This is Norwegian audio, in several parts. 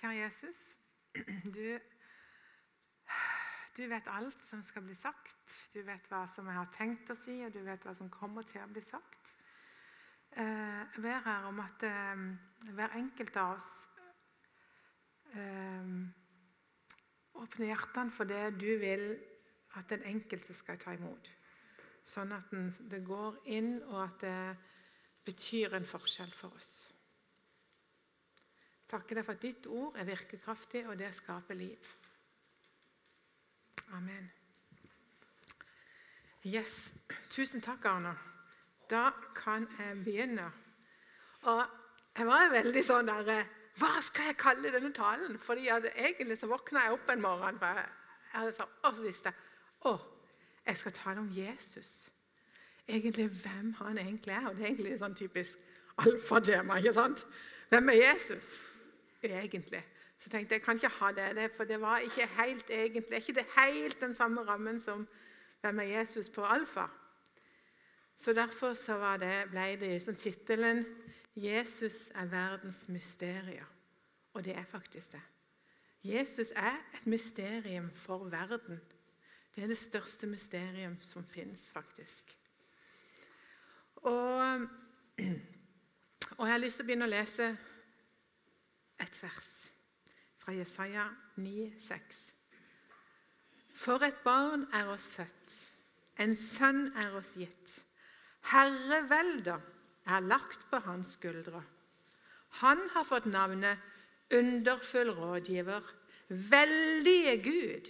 Kjære Jesus, du, du vet alt som skal bli sagt. Du vet hva som jeg har tenkt å si, og du vet hva som kommer til å bli sagt. Eh, jeg ber her om at eh, hver enkelt av oss eh, åpner hjertene for det du vil at den enkelte skal ta imot. Sånn at det går inn, og at det betyr en forskjell for oss. Takker deg for at ditt ord er virkekraftig, og det skaper liv. Amen. Yes. Tusen takk, Arne. Da kan jeg begynne. Og jeg var veldig sånn der Hva skal jeg kalle denne talen? Fordi Egentlig så våkna jeg opp en morgen og jeg sa, og så visste jeg å, jeg skal tale om Jesus. Egentlig hvem han egentlig er. Og det er egentlig sånn typisk alfatema. ikke sant? Hvem er Jesus? Egentlig. Så tenkte jeg jeg kan ikke ha det, for det var ikke helt egentlig, ikke det helt den samme rammen som Hvem er Jesus på alfa? Så Derfor så det, ble det liksom tittelen 'Jesus er verdens mysterier'. Og det er faktisk det. Jesus er et mysterium for verden. Det er det største mysterium som fins, faktisk. Og, og jeg har lyst til å begynne å lese et vers fra Jesaja 9,6. For et barn er oss født, en sønn er oss gitt. Herreveldet er lagt på hans skuldre. Han har fått navnet Underfull rådgiver, veldige Gud,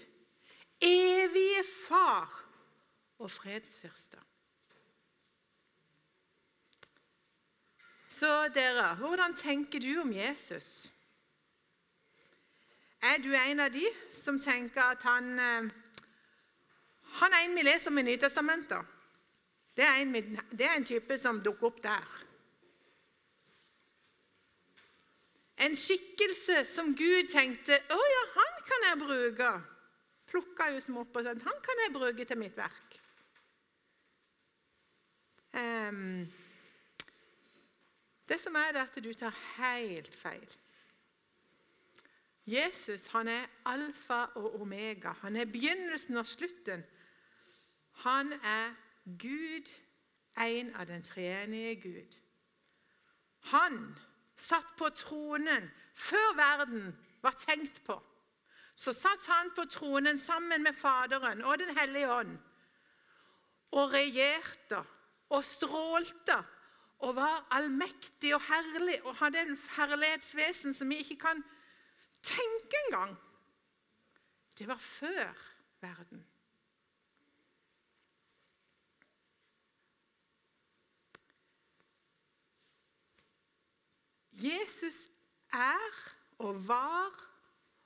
evige Far og fredsfyrste. Så dere, hvordan tenker du om Jesus? Er du en av de som tenker at han, eh, han er en vi leser om i Nytestamentet? Det er, det er en type som dukker opp der. En skikkelse som Gud tenkte å ja, han kan jeg bruke. Plukka som opp og sa han kan jeg bruke til mitt verk. Um, det som er, det at du tar helt feil. Jesus han er alfa og omega. Han er begynnelsen og slutten. Han er Gud, en av den treenige Gud. Han satt på tronen før verden var tenkt på. Så satt han på tronen sammen med Faderen og Den hellige ånd og regjerte og strålte og var allmektig og herlig og hadde en herlighetsvesen som vi ikke kan Tenk en gang! Det var før verden. Jesus er og var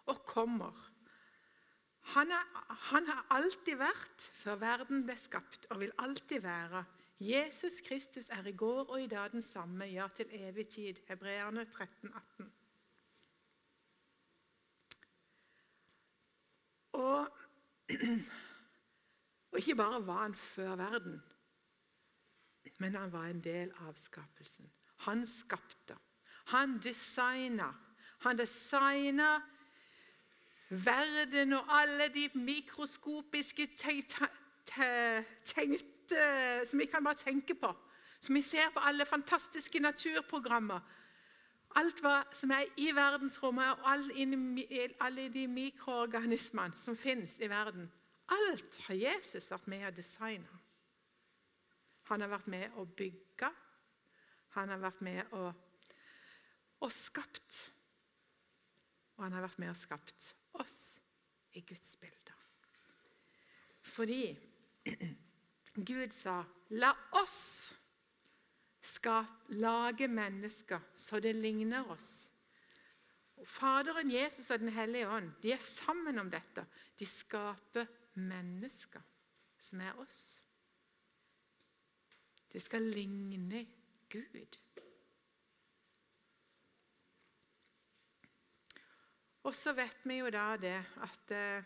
og kommer. Han, er, han, har alltid vært før verden ble skapt, og vil alltid være. Jesus Kristus er i går og i dag den samme, ja, til evig tid. Hebreerne 13, 18. Og, og ikke bare var han før verden, men han var en del av skapelsen. Han skapte. Han designa. Han designa verden og alle de mikroskopiske tenkte som vi kan bare tenke på. Som vi ser på alle fantastiske naturprogrammer. Alt hva som er i verdensrommet, og alle de mikroorganismene som finnes i verden. Alt har Jesus vært med å designe. Han har vært med å bygge. Han har vært med å, å skapt. Og han har vært med og skapt oss i Guds bilder. Fordi Gud sa 'la oss' skal lage mennesker så det ligner oss. Faderen, Jesus og Den hellige ånd de er sammen om dette. De skaper mennesker som er oss. Det skal ligne Gud. Og så vet vi jo da det at eh,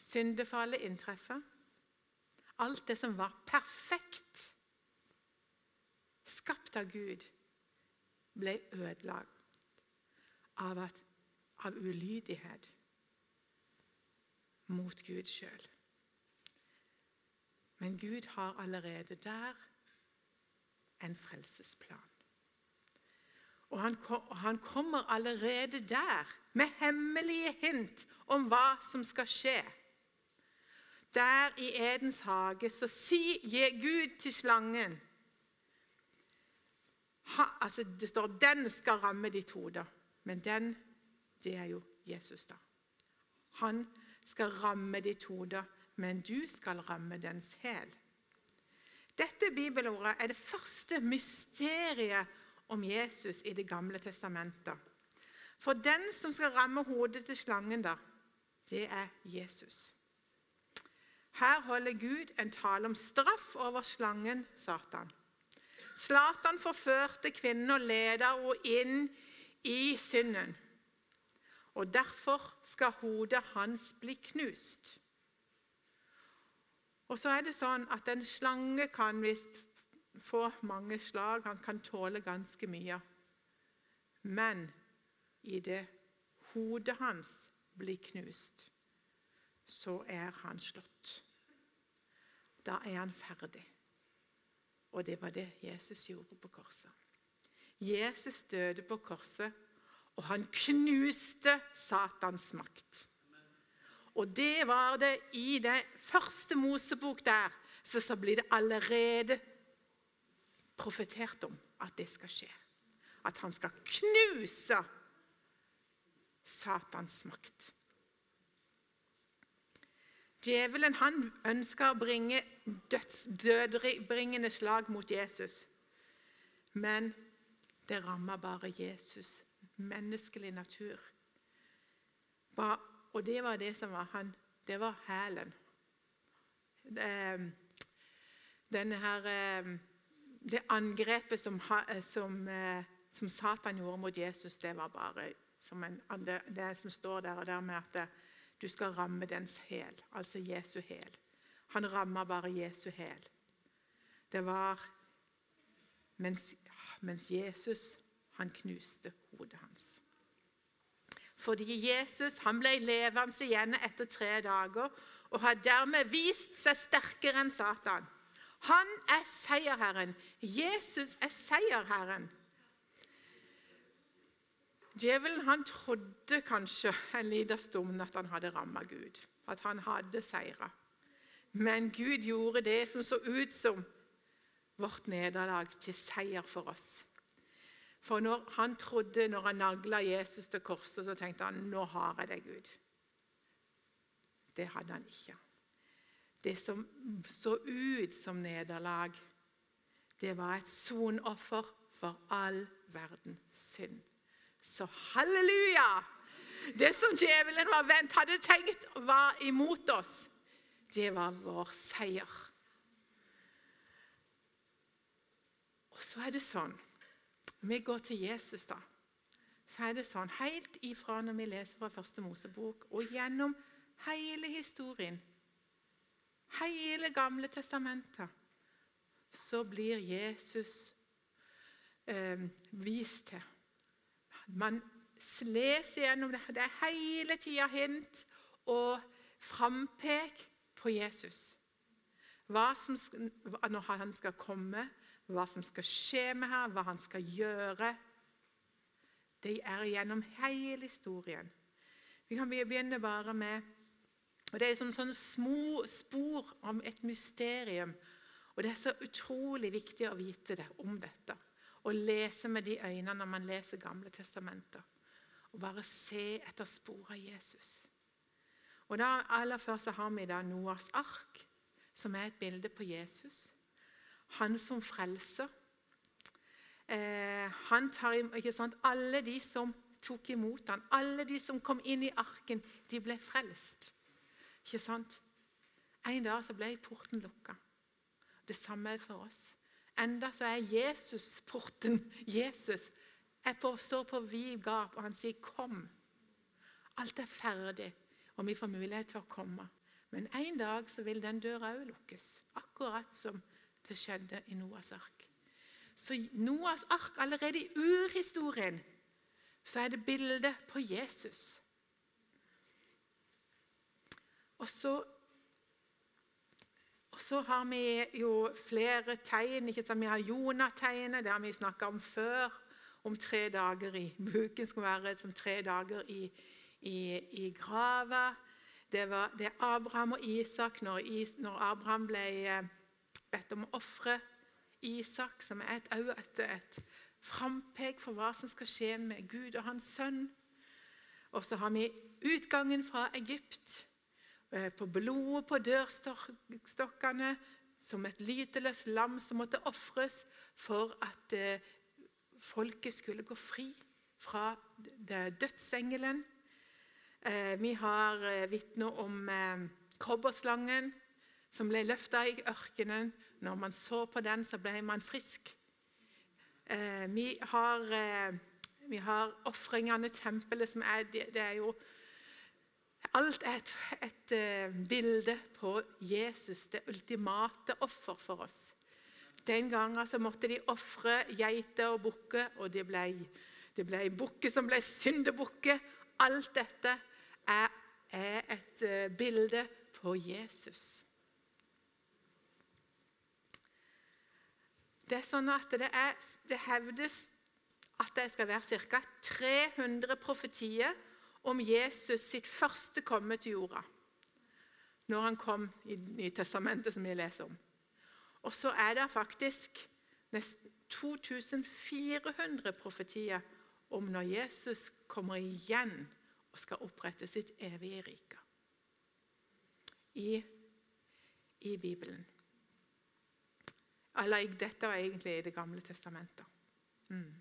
syndefallet inntreffer. Alt det som var perfekt skapt av Gud, ble ødelagt av, at, av ulydighet mot Gud sjøl. Men Gud har allerede der en frelsesplan. Og han, han kommer allerede der med hemmelige hint om hva som skal skje. Der i Edens hage så sier Gud til slangen ha, altså Det står 'den skal ramme ditt hode', men den, det er jo Jesus, da. Han skal ramme ditt hode, men du skal ramme dens hæl. Dette bibelordet er det første mysteriet om Jesus i Det gamle testamentet. For den som skal ramme hodet til slangen, da, det er Jesus. Her holder Gud en tale om straff over slangen Satan. Satan forførte kvinnen og leder henne inn i synden. Og derfor skal hodet hans bli knust. Og så er det sånn at En slange kan visst få mange slag, han kan tåle ganske mye. Men i det hodet hans blir knust, så er han slått. Da er han ferdig. Og det var det Jesus gjorde på korset. Jesus døde på korset, og han knuste Satans makt. Og det var det i det første Mosebok der. Så, så blir det allerede profetert om at det skal skje. At han skal knuse Satans makt. Djevelen han ønska å bringe dødsbringende slag mot Jesus. Men det ramma bare Jesus' menneskelig natur. Og det var det som var han. Det var hælen. Denne her, det angrepet som, som, som, Satan gjorde mot Jesus, det var bare som en, det som står der og der med at du skal ramme dens hæl, altså Jesu hæl. Han ramma bare Jesu hæl. Det var mens, mens Jesus han knuste hodet hans. Fordi Jesus han ble levende igjen etter tre dager og har dermed vist seg sterkere enn Satan. Han er seierherren. Jesus er seierherren. Djevelen han trodde kanskje en liten stund at han hadde ramma Gud, at han hadde seira. Men Gud gjorde det som så ut som vårt nederlag, til seier for oss. For når han trodde, når han nagla Jesus til korset, så tenkte han nå har jeg deg, Gud. Det hadde han ikke. Det som så ut som nederlag, det var et sonoffer for all verdens synd. Så halleluja! Det som djevelen var vent, hadde tenkt var imot oss, det var vår seier. Og så er det sånn vi går til Jesus, da, så er det sånn helt ifra når vi leser fra første Mosebok og gjennom hele historien, hele Gamle testamentet, så blir Jesus eh, vist til. Man leser gjennom det. Det er hele tida hint og frampek på Jesus. Hva som, når han skal komme, hva som skal skje med ham, hva han skal gjøre. Det er gjennom hele historien. Vi kan begynne bare med og Det er som sånne små spor om et mysterium. Og Det er så utrolig viktig å vite det om dette. Og lese med de øynene når man leser Gamle testamenter. Og bare se etter spor av Jesus. Og da Aller først har vi da Noas ark, som er et bilde på Jesus han som frelser. Eh, han tar ikke sant, Alle de som tok imot han, alle de som kom inn i arken, de ble frelst. Ikke sant? En dag så ble porten lukka. Det samme er for oss. Enda så er Jesus porten. Jesus på, står på vid gap, og han sier 'kom'. Alt er ferdig, og vi får mulighet til å komme. Men en dag så vil den døra òg lukkes, akkurat som det skjedde i Noas ark. Så Noas ark, allerede i urhistorien, så er det bildet på Jesus. Og så, og så har vi jo flere tegn. ikke sant? Vi har Jonah-tegnet, det har vi snakka om før. Om tre dager i buken skulle være som tre dager i, i, i grava. Det var det Abraham og Isak når, når Abraham ble eh, bedt om å ofre Isak, som er et, et, et frampek for hva som skal skje med Gud og hans sønn. Og så har vi utgangen fra Egypt, på blodet på dørstokkene, som et lyteløst lam som måtte ofres for at eh, folket skulle gå fri fra dødsengelen. Eh, vi har vitner om kobberslangen som ble løfta i ørkenen. Når man så på den, så ble man frisk. Eh, vi har, eh, vi har ofringene, tempelet, som er det, er jo Alt er et, et, eh, bilde på Jesus, det ultimate offer for oss. Den gangen så måtte de ofre geiter og bukker, og det ble, det ble bukker som ble syndebukker. Alt dette er, er et bilde på Jesus. Det er sånn at det, er, det hevdes at det skal være ca. 300 profetier om Jesus sitt første komme til jorda. Når han kom i Nytestamentet, som vi leser om. Og så er det faktisk nesten 2400 profetier om når Jesus kommer igjen og skal opprette sitt evige rike. I, i Bibelen. Eller dette var egentlig i Det gamle testamentet. Mm.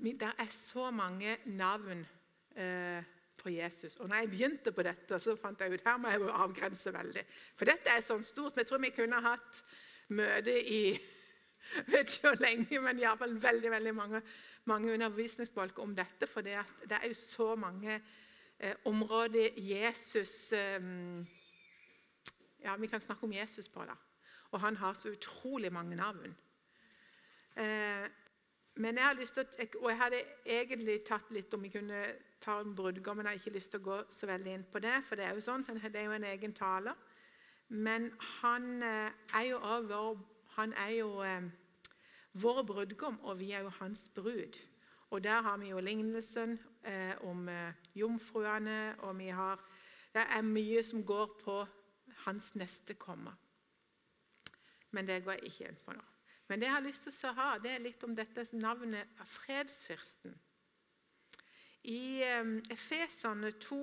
Det er så mange navn eh, på Jesus. Og når jeg begynte på dette, så fant jeg ut her må jeg jo avgrense veldig. For dette er sånn stort. Jeg tror vi kunne hatt møte i vet ikke hvor lenge, men iallfall veldig veldig mange, mange undervisningsfolk om dette. For det, er jo så mange eh, områder Jesus eh, ja, Vi kan snakke om Jesus på da. Og han har så utrolig mange navn. Eh, men jeg har lyst til å, og jeg hadde egentlig tatt litt om vi kunne ta en brudgom, men jeg har ikke lyst til å gå så veldig inn på det, for det er jo sånn, det er jo en egen taler. Men han eh, er jo vår, han er jo eh, vår brudgom, og vi er jo hans brud. Og der har vi jo lignelsen eh, om eh, jomfruene, og vi har Det er mye som går på hans neste komme. Men det går jeg ikke inn på nå. Men det jeg har lyst til å ha, det er litt om dette navnet av fredsfyrsten. I Efesene 2,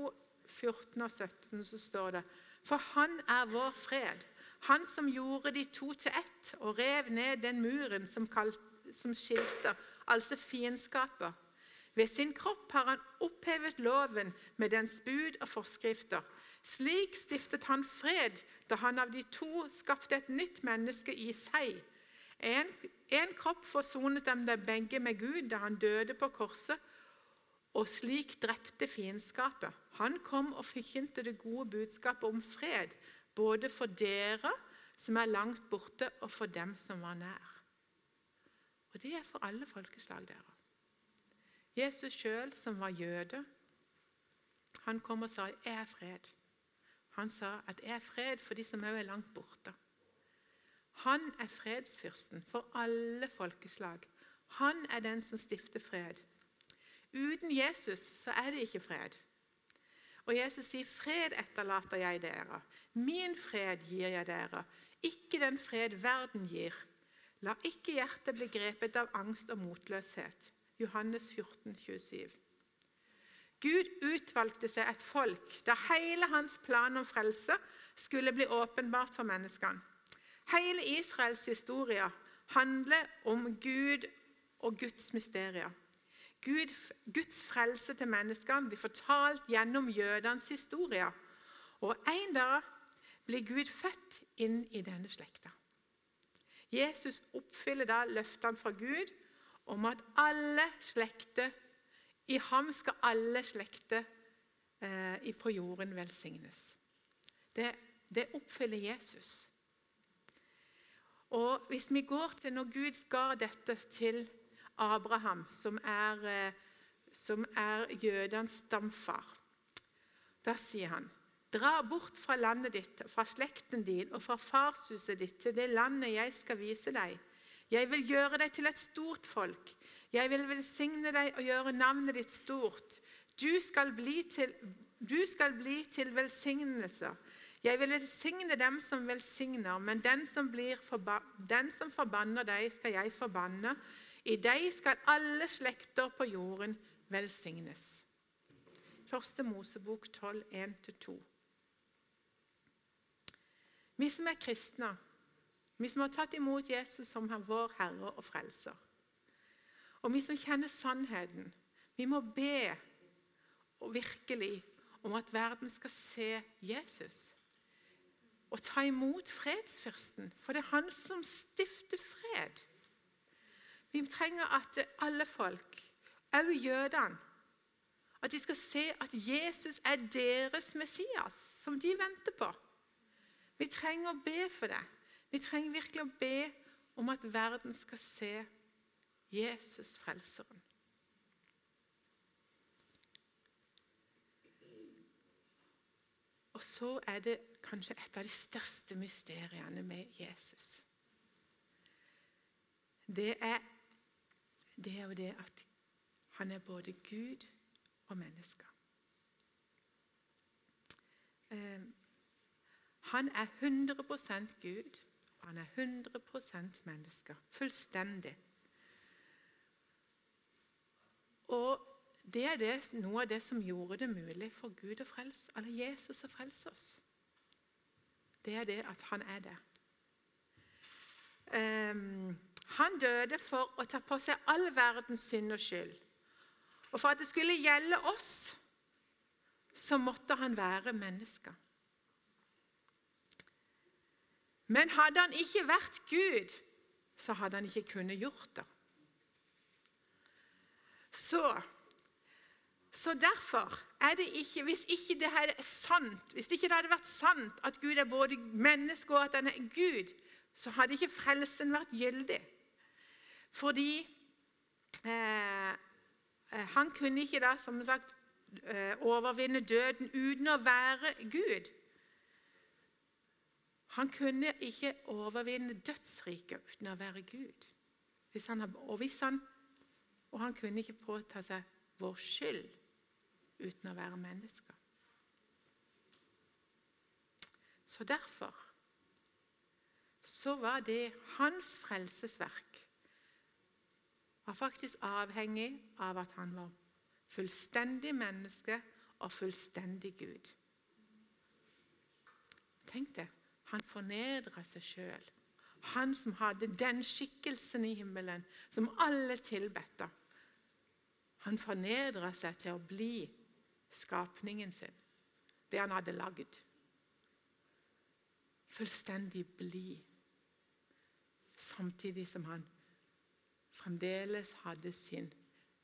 14 og 17 så står det For han er vår fred, han som gjorde de to til ett og rev ned den muren som, kalt, som skilte, altså fiendskapet. Ved sin kropp har han opphevet loven med dens bud og forskrifter. Slik stiftet han fred da han av de to skapte et nytt menneske i seg. En, en kropp forsonet dem der begge med Gud da han døde på korset, og slik drepte fiendskapet. Han kom og forkynte det gode budskapet om fred, både for dere som er langt borte, og for dem som var nær. Og det er for alle folkeslag, dere. Jesus sjøl, som var jøde, han kom og sa 'Jeg er fred'. Han sa at 'jeg er fred for de som er langt borte'. Han er fredsfyrsten for alle folkeslag. Han er den som stifter fred. Uten Jesus så er det ikke fred. Og Jesus sier, 'Fred etterlater jeg dere. Min fred gir jeg dere. Ikke den fred verden gir.' La ikke hjertet bli grepet av angst og motløshet. Johannes 14, 27. Gud utvalgte seg et folk der hele hans plan om frelse skulle bli åpenbart for menneskene. Hele Israels historie handler om Gud og Guds mysterier. Gud, Guds frelse til menneskene blir fortalt gjennom jødenes historie. Og En dag blir Gud født inn i denne slekta. Jesus oppfyller da løftene fra Gud om at alle slekter i ham skal alle slekter eh, på jorden velsignes. Det, det, oppfyller Jesus. Og Hvis vi går til når Gud ga dette til Abraham, som er, eh, som er jødenes stamfar, da sier han Dra bort fra landet ditt, fra slekten din og fra farshuset ditt til det landet jeg skal vise deg. Jeg vil gjøre deg til et stort folk. Jeg vil velsigne deg og gjøre navnet ditt stort. Du skal bli til, du skal bli til velsignelse. Jeg vil velsigne dem som velsigner, men den som, den som forbanner deg, skal jeg forbanne. I deg skal alle slekter på jorden velsignes. Første Mosebok 12, 1-2. Vi som er kristne, vi som har tatt imot Jesus som vår Herre og Frelser, og vi som kjenner sannheten, vi må be og virkelig om at verden skal se Jesus og ta imot fredsfyrsten, for det er han som stifter fred. Vi trenger at alle folk, også jødene, at de skal se at Jesus er deres Messias, som de venter på. Vi trenger å be for det. Vi trenger virkelig å be om at verden skal se Jesus, Frelseren. Og så er det kanskje et av de største mysteriene med Jesus. Det er, det er jo det at han er både Gud og menneske. Um, han er 100% Gud, og han er 100% menneske. Fullstendig. Og det er det, noe av det som gjorde det mulig for Gud å frelse, eller Jesus å frelse oss. Det er det at han er det. Um, han døde for å ta på seg all verdens synd og skyld. Og for at det skulle gjelde oss, så måtte han være menneske. Men hadde han ikke vært Gud, så hadde han ikke kunnet gjort det. Så, så derfor er det ikke Hvis ikke det er sant, hvis ikke det hadde vært sant at Gud er både menneske og at han er Gud, så hadde ikke frelsen vært gyldig. Fordi eh, eh han kunne ikke da, som sagt, eh, overvinne døden uten å være Gud. Han kunne ikke overvinne dødsriket uten å være Gud. Han, og, han, og, han, kunne ikke påta seg vår skyld uten å være menneske. Så derfor så var det hans frelsesverk var faktisk avhengig av at han var fullstendig menneske og fullstendig Gud. Tenk det. Han fornedra seg sjøl. Han som hadde den skikkelsen i himmelen som alle tilbedte. Han fornedra seg til å bli skapningen sin, det han hadde lagd. Fullstendig blid. Samtidig som han fremdeles hadde sin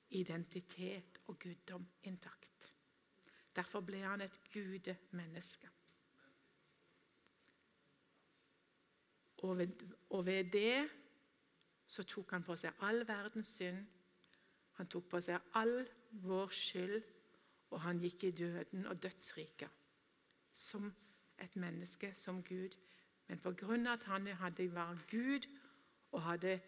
identitet og guddom intakt. Derfor ble han et gudemenneske. Og ved, og ved det så tok han på seg all verdens synd. Han tok på seg all vår skyld, og han gikk i døden og dødsriket som et menneske, som Gud. Men pga. at han hadde var Gud og hadde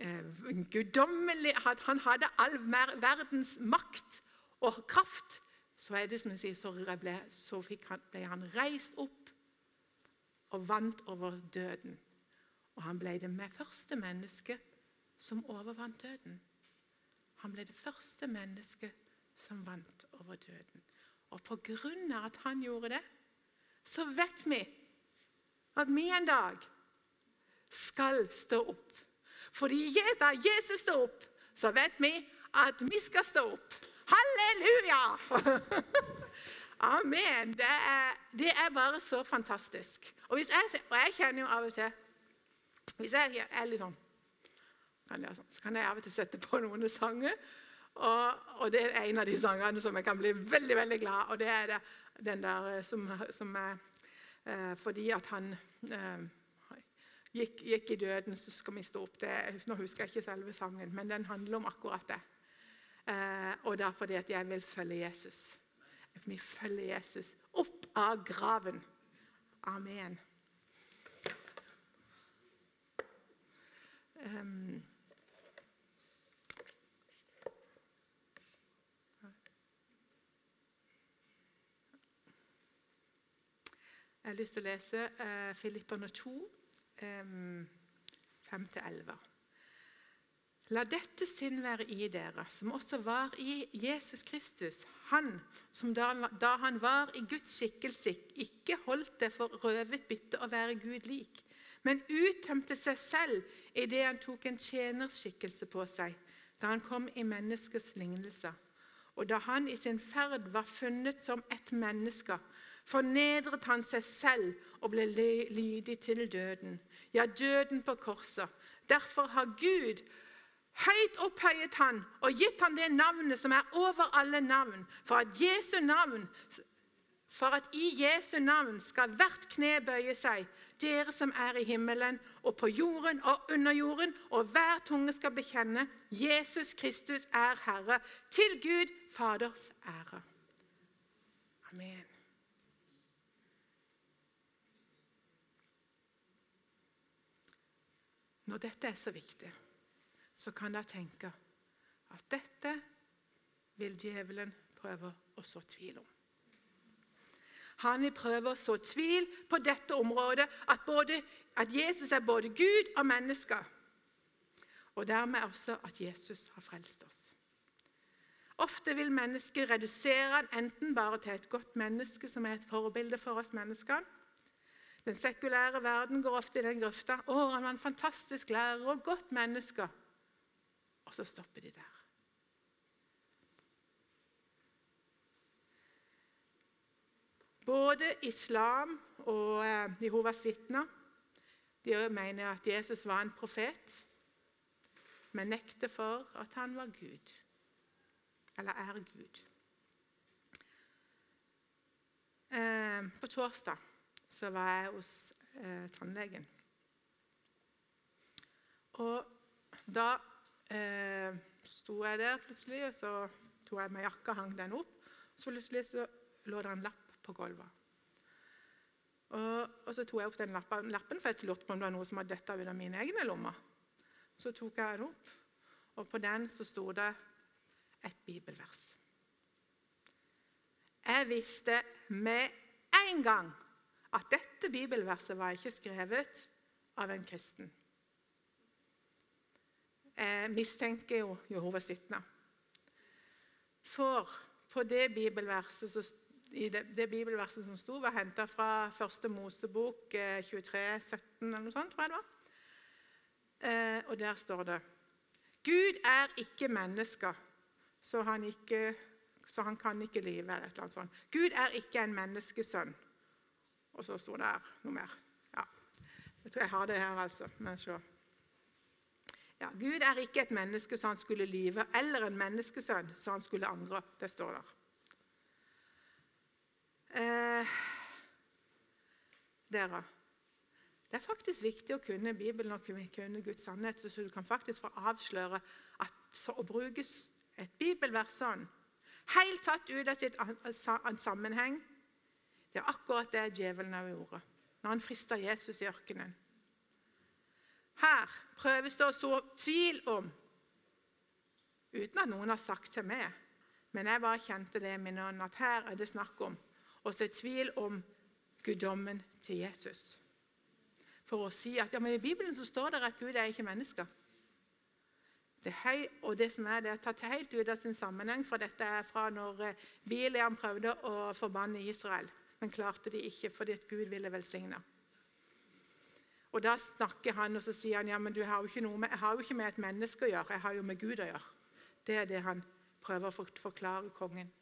eh, guddommelig Han hadde all verdens makt og kraft. Så er det som jeg sier, så ble, så han, ble han reist opp og vant over døden. Og han ble det med første menneske som overvant døden. Han ble det første mennesket som vant over døden. Og på grunn av at han gjorde det, så vet vi at vi en dag skal stå opp. Fordi da Jesus står opp, så vet vi at vi skal stå opp. Halleluja! Amen. Det er, det er, bare så fantastisk. Og, jeg, og, jeg, kjenner jo av og til Hvis jeg er litt sånn, så kan jeg av og til sette på noen sanger. Og, og, det er en av de sangene som jeg kan bli veldig veldig glad Og det er det, den der eh, som, som er eh, fordi at han eh, gikk, gikk, i døden, så skal vi stå opp. Det, nå husker jeg ikke selve sangen, men den handler om akkurat det. Eh, og det er fordi at jeg vil følge Jesus. Vi følger Jesus opp av graven. Amen. Um, Jeg har lyst til å lese eh, Filipperne 2, eh, 5-11. La dette sinn være i dere, som også var i Jesus Kristus. Han som da, da han var i Guds skikkelse, ikke holdt det for røvet bytte å være Gud lik, men uttømte seg selv idet han tok en tjenerskikkelse på seg, da han kom i menneskets lignelse. Og da han i sin ferd var funnet som et menneske, fornedret han seg selv og ble lydig til døden. Ja, døden på korset. Derfor har Gud høyt opphøyet han og gitt han det navnet som er over alle navn, for at Jesu navn for at i Jesu navn skal hvert kne bøye seg, dere som er i himmelen og på jorden og under jorden, og hver tunge skal bekjenne Jesus Kristus er Herre, til Gud Faders ære. Amen. Når dette er så viktig, så kan dere tenke at dette vil djevelen prøve å så tvil om. Han vil prøve å så tvil på dette området, at, både, at Jesus er både Gud og menneske. Og dermed også at Jesus har frelst oss. Ofte vil mennesket redusere han enten bare til et godt menneske som er et forbilde for oss mennesker, den sekulære verden går ofte i den grøfta. 'Å, han var en fantastisk lærer og godt menneske.' Og så stopper de der. Både islam og eh, Jehovas vitner de mener at Jesus var en profet, men nekter for at han var Gud, eller er Gud. Eh, på torsdag så var jeg hos eh, tannlegen. Og da eh, sto jeg der plutselig, og så tok jeg meg jakka og hang den opp. Så plutselig så lå det en lapp på gulvet. Og, og, så tok jeg opp den lappen, lappen for jeg lurte på om det var noe som hadde dette ut av mine egne lommer. Så tok jeg den opp, og på den så sto det et bibelvers. Jeg visste med en gang at dette bibelverset var ikke skrevet av en kristen. Jeg mistenker jo Jehovas vitner. For på det bibelverset, det, det bibelverset som sto, var henta fra 1. Mosebok 23, eh, 17 eller noe sånt, tror jeg det var. Eh, og der står det Gud er ikke menneske, så han, ikke, så han kan ikke live. eller et eller annet sånt. Gud er ikke en menneskesønn. Og så sto det her noe mer. Ja. Jeg tror jeg har det her, altså. Men se. Ja, Gud er ikke et menneske så han skulle lyve, eller en menneskesønn så han skulle andre. Det står der. Eh, dere, det er faktisk viktig å kunne Bibelen og kunne Guds sannhet, så du kan faktisk få avsløre at å bruke et bibelvers sånn, helt tatt ut av sitt sammenheng det er akkurat det djevelen har gjorde når han frista Jesus i ørkenen. Her prøves det å så tvil om, uten at noen har sagt til meg, men jeg bare kjente det i min ånd, at her er det snakk om å se tvil om guddommen til Jesus. For å si at ja, men i Bibelen så står det at Gud er ikke mennesker. Det hei, og det som er, det er tatt helt ut av sin sammenheng, for dette er fra når eh, prøvde å forbanne Israel men klarte de ikke fordi at Gud ville velsigne. Og Da snakker han og så sier han, ja, men har med, jeg har jo ikke med et menneske å gjøre, jeg har jo med Gud å gjøre. Det er det han prøver å forklare kongen.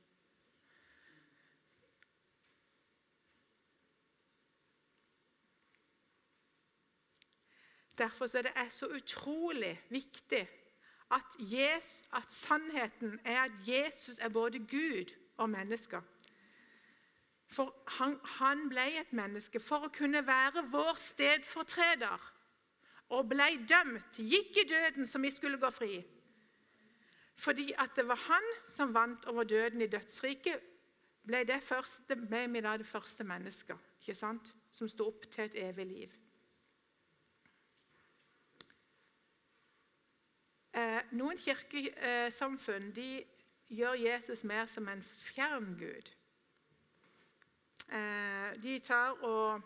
Derfor er det så utrolig viktig at, Jesus, at sannheten er at Jesus er både Gud og menneske. For han, han ble et menneske for å kunne være vår stedfortreder. og ble dømt, gikk i døden så vi skulle gå fri. Fordi at det var han som vant over døden i dødsriket, ble, det første, ble vi da det første mennesket ikke sant? som sto opp til et evig liv. Eh, noen kirkesamfunn de gjør Jesus mer som en fjern gud. Eh, de tar og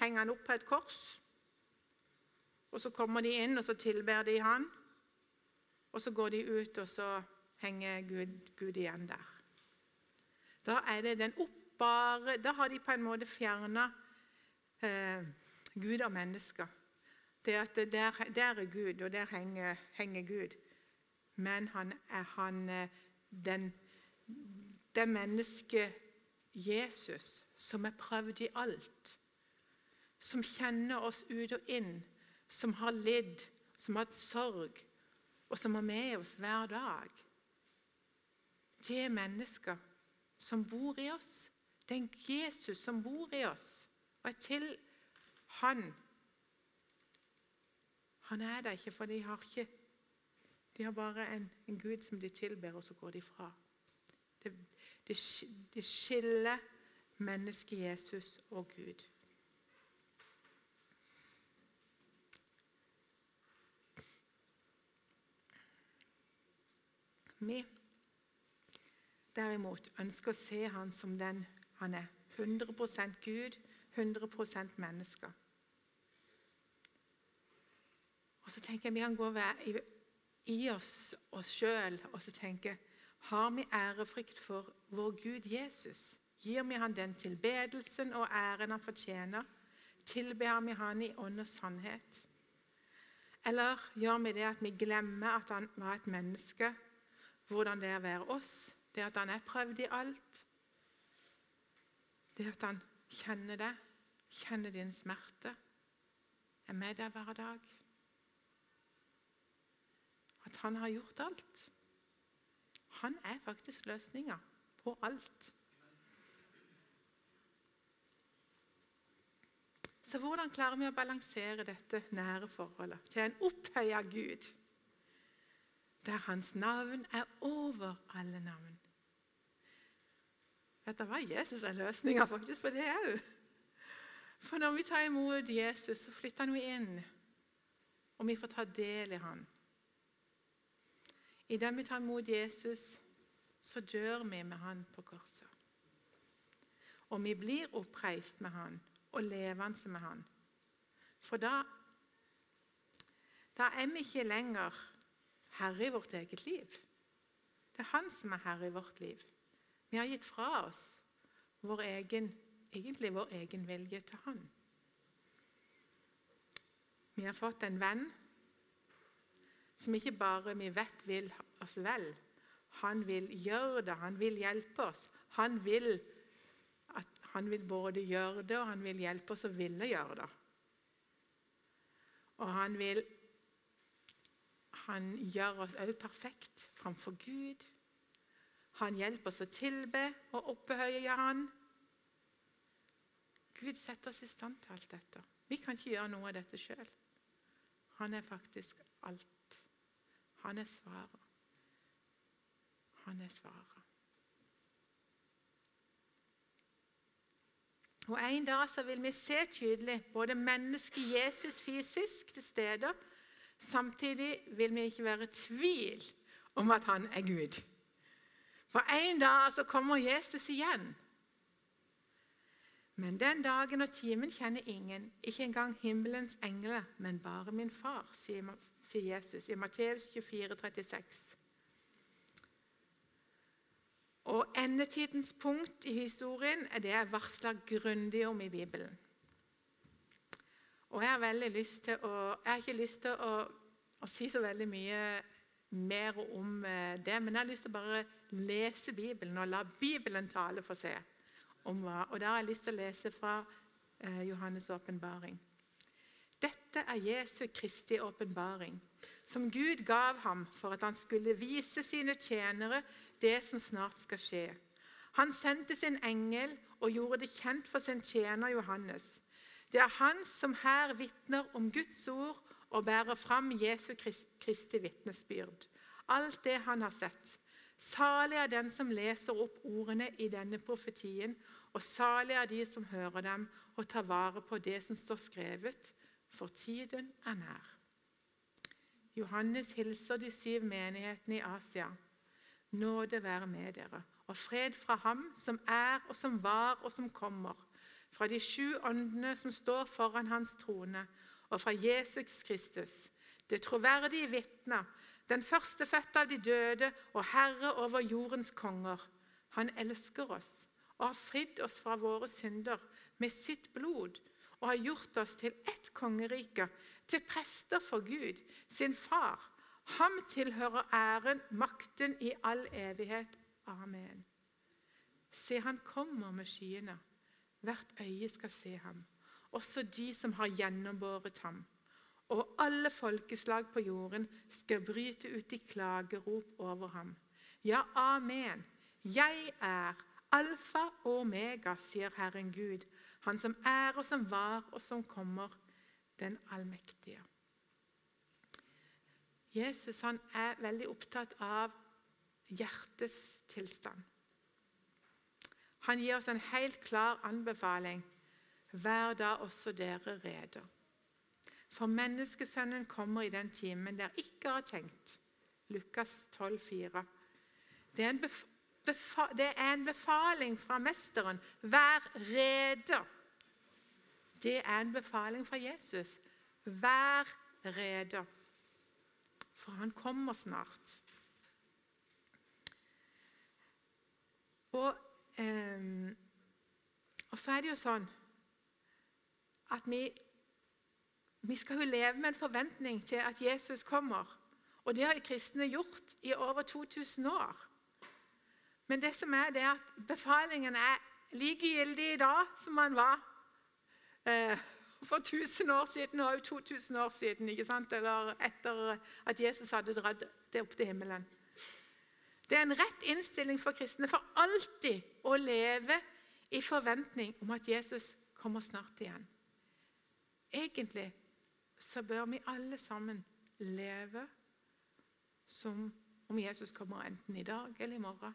henger han opp på et kors. Og Så kommer de inn og så tilber de han. Og så går de ut, og så henger Gud, Gud igjen der. Da er det den oppbare Da har de på en måte fjerna eh, Gud og mennesker. Det at der, der er Gud, og der henger, henger Gud. Men han er han, eh, den, det mennesket Jesus som er prøvd i alt. Som kjenner oss ut og inn, som har lidd, som har hatt sorg, og som er med oss hver dag. Det er mennesker som bor i oss. Det er en Jesus som bor i oss. Og er til han han er der ikke, for de har ikke De har bare en, en Gud som de tilber, og så går de fra. Det, det, det skiller mennesket Jesus og Gud. Vi derimot ønsker å se han som den han er. 100% Gud, 100% menneske. Og så tenker jeg Vi kan gå i, i oss oss sjøl og så tenke Har vi ærefrykt for vår Gud Jesus? Gir vi han den tilbedelsen og æren han fortjener? Tilber vi han i ånd og sannhet? Eller gjør vi det at vi glemmer at han var et menneske? Hvordan det er å være oss? Det at han er prøvd i alt? Det at han kjenner det, kjenner din smerte, er med deg hver dag? at han har gjort alt. Han er faktisk løsninga på alt. Så hvordan klarer vi å balansere dette nære forholdet til en opphøya Gud, der hans navn er over alle navn? Vet du hva? Jesus er løsninga faktisk på det òg. For når vi tar imot Jesus, så flytter han jo inn, og vi får ta del i han. I det vi tar imot Jesus, så dør vi med han på korset. Og vi blir oppreist med han og levende med han. For da, da er vi ikke lenger herre i vårt eget liv. Det er han som er herre i vårt liv. Vi har gitt fra oss vår egen, egentlig vår egen vilje til han. Vi har fått en venn som ikke bare vi vet vil oss vel. Han vil gjøre det, han vil hjelpe oss. Han vil, at, han vil både gjøre det, og han vil hjelpe oss å ville gjøre det. Og han vil Han gjør oss òg perfekt framfor Gud. Han hjelper oss å tilbe og opphøye Han. Gud setter oss i stand til alt dette. Vi kan ikke gjøre noe av dette sjøl. Han er faktisk alt. Han er svaret. Han er svaret. Og En dag så vil vi se tydelig både mennesket Jesus fysisk til stede. Samtidig vil vi ikke være i tvil om at han er Gud. For en dag så kommer Jesus igjen. Men den dagen og timen kjenner ingen, ikke engang himmelens engler, men bare min far, sier sier Jesus i Matteus 24, 36. Og Endetidens punkt i historien er det jeg varsler grundig om i Bibelen. Og Jeg har å, jeg har ikke lyst til å, å si så veldig mye mer om eh, det, men jeg har lyst til å bare lese Bibelen og la Bibelen tale for seg. om. Og Da har jeg lyst til å lese fra eh, Johannes' åpenbaring. Dette er Jesu Kristi åpenbaring, som Gud gav ham for at han skulle vise sine tjenere det som snart skal skje. Han sendte sin engel og gjorde det kjent for sin tjener Johannes. Det er han som her vitner om Guds ord og bærer fram Jesu Kristi vitnesbyrd, alt det han har sett. Salig er den som leser opp ordene i denne profetien, og salig er de som hører dem og tar vare på det som står skrevet, for tiden er nær. Johannes hilser de syv menighetene i Asia. Nåde være med dere, og fred fra ham som er og som var og som kommer, fra de sju åndene som står foran hans trone, og fra Jesus Kristus, det troverdige vitne, den førstefødte av de døde og herre over jordens konger. Han elsker oss og har fridd oss fra våre synder med sitt blod og har gjort oss til ett kongerike, til prester for Gud, sin far. Ham tilhører æren, makten i all evighet. Amen. Se, han kommer med skyene. Hvert øye skal se ham, også de som har gjennombåret ham. Og alle folkeslag på jorden skal bryte ut i klagerop over ham. Ja, amen. Jeg er alfa og omega, sier Herren Gud, han som er og som var og som kommer, den allmektige. Jesus han er veldig opptatt av hjertets tilstand. Han gir oss en helt klar anbefaling. Vær da også dere rede. For menneskesønnen kommer i den timen dere ikke har tenkt. Lukas 12, 4. Det er, en det er en befaling fra Mesteren. Vær rede. Det er en befaling fra Jesus. Vær rede, for han kommer snart. Og, eh, og så er det jo sånn at vi, vi skal jo leve med en forventning til at Jesus kommer. Og det har kristne gjort i over 2000 år. Men det som er, det er at befalingen er like gyldig i dag som den var eh, for 1000 år siden og 2000 år siden. ikke sant? Eller etter at Jesus hadde dratt det opp til himmelen. Det er en rett innstilling for kristne for alltid å leve i forventning om at Jesus kommer snart igjen. Egentlig så bør vi alle sammen leve som om Jesus kommer enten i dag eller i morgen.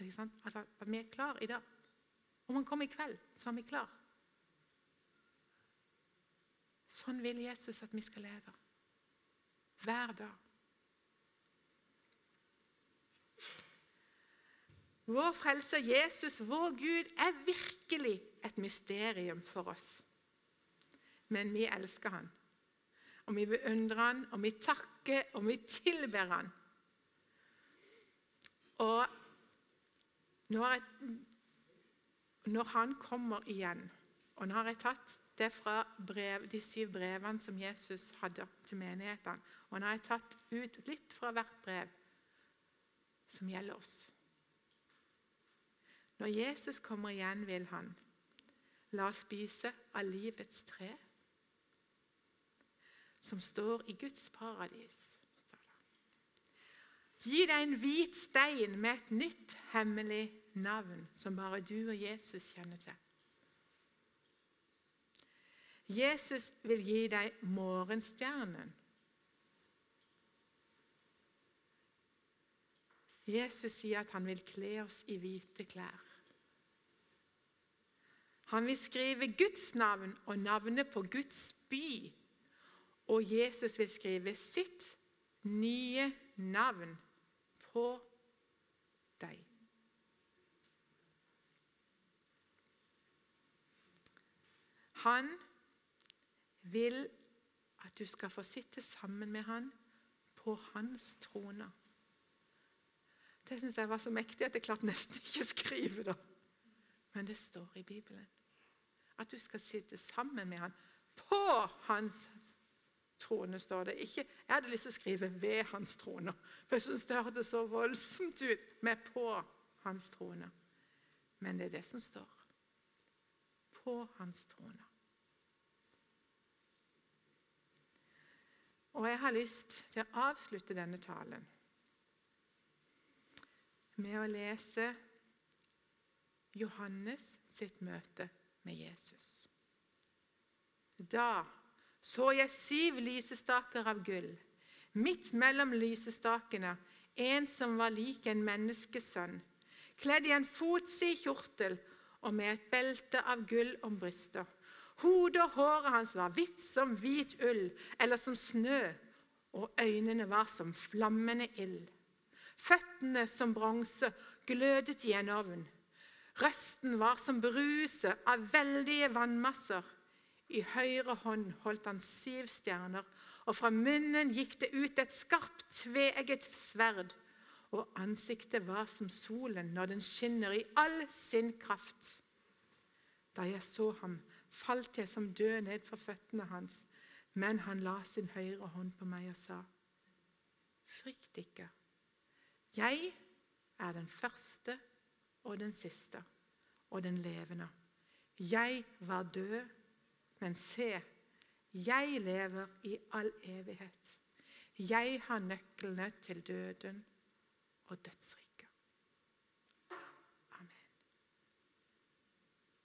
Altså, vi er klar i dag. Om han kommer i kveld, så er vi klar. Sånn vil Jesus at vi skal leve. Hver dag. Vår frelser Jesus, vår Gud, er virkelig et mysterium for oss. Men vi elsker han. Og vi beundrer han, og vi takker, og vi tilber han. Og når, når, han kommer igjen Og nå har jeg tatt det fra brev, de syv brevene som Jesus hadde til menighetene. Og nå har jeg tatt ut litt fra hvert brev som gjelder oss. Når Jesus kommer igjen, vil han la oss spise av livets tre, som står i Guds paradis. Gi deg en hvit stein med et nytt, hemmelig navn som bare du og Jesus kjenner til. Jesus vil gi deg morgenstjernen. Jesus sier at han vil kle oss i hvite klær. Han vil skrive Guds navn og navnet på Guds by. Og Jesus vil skrive sitt nye navn på deg. Han vil at du skal få sitte sammen med han på hans trone. Det syns jeg var så mektig at jeg klarte nesten ikke å skrive det. Men det står i Bibelen. At du skal sitte sammen med han på hans trone, står det. Ikke, jeg hadde lyst til å skrive 'ved hans trone', for jeg syns det hørtes så voldsomt ut med 'på hans trone'. Men det er det som står. På hans trone. Og jeg har lyst til å avslutte denne talen med å lese Johannes sitt møte med Jesus. Da så jeg syv lysestaker av gull. Midt mellom lysestakene en som var lik en menneskesønn, kledd i en fotsid kjortel og med et belte av gull om brystet. Hodet og håret hans var hvitt som hvit ull eller som snø, og øynene var som flammende ild. Føttene som bronse glødet i en ovn. Røsten var som bruset av veldige vannmasser. I høyre hånd holdt han syv stjerner, og fra munnen gikk det ut et skarpt, tveegget sverd. Og ansiktet var som solen når den skinner i all sin kraft. Da jeg så ham, falt jeg som død ned for føttene hans. Men han la sin høyre hånd på meg og sa, Frykt ikke. Jeg er den første og den siste og den levende. Jeg var død, men se, jeg lever i all evighet. Jeg har nøklene til døden og dødsriket.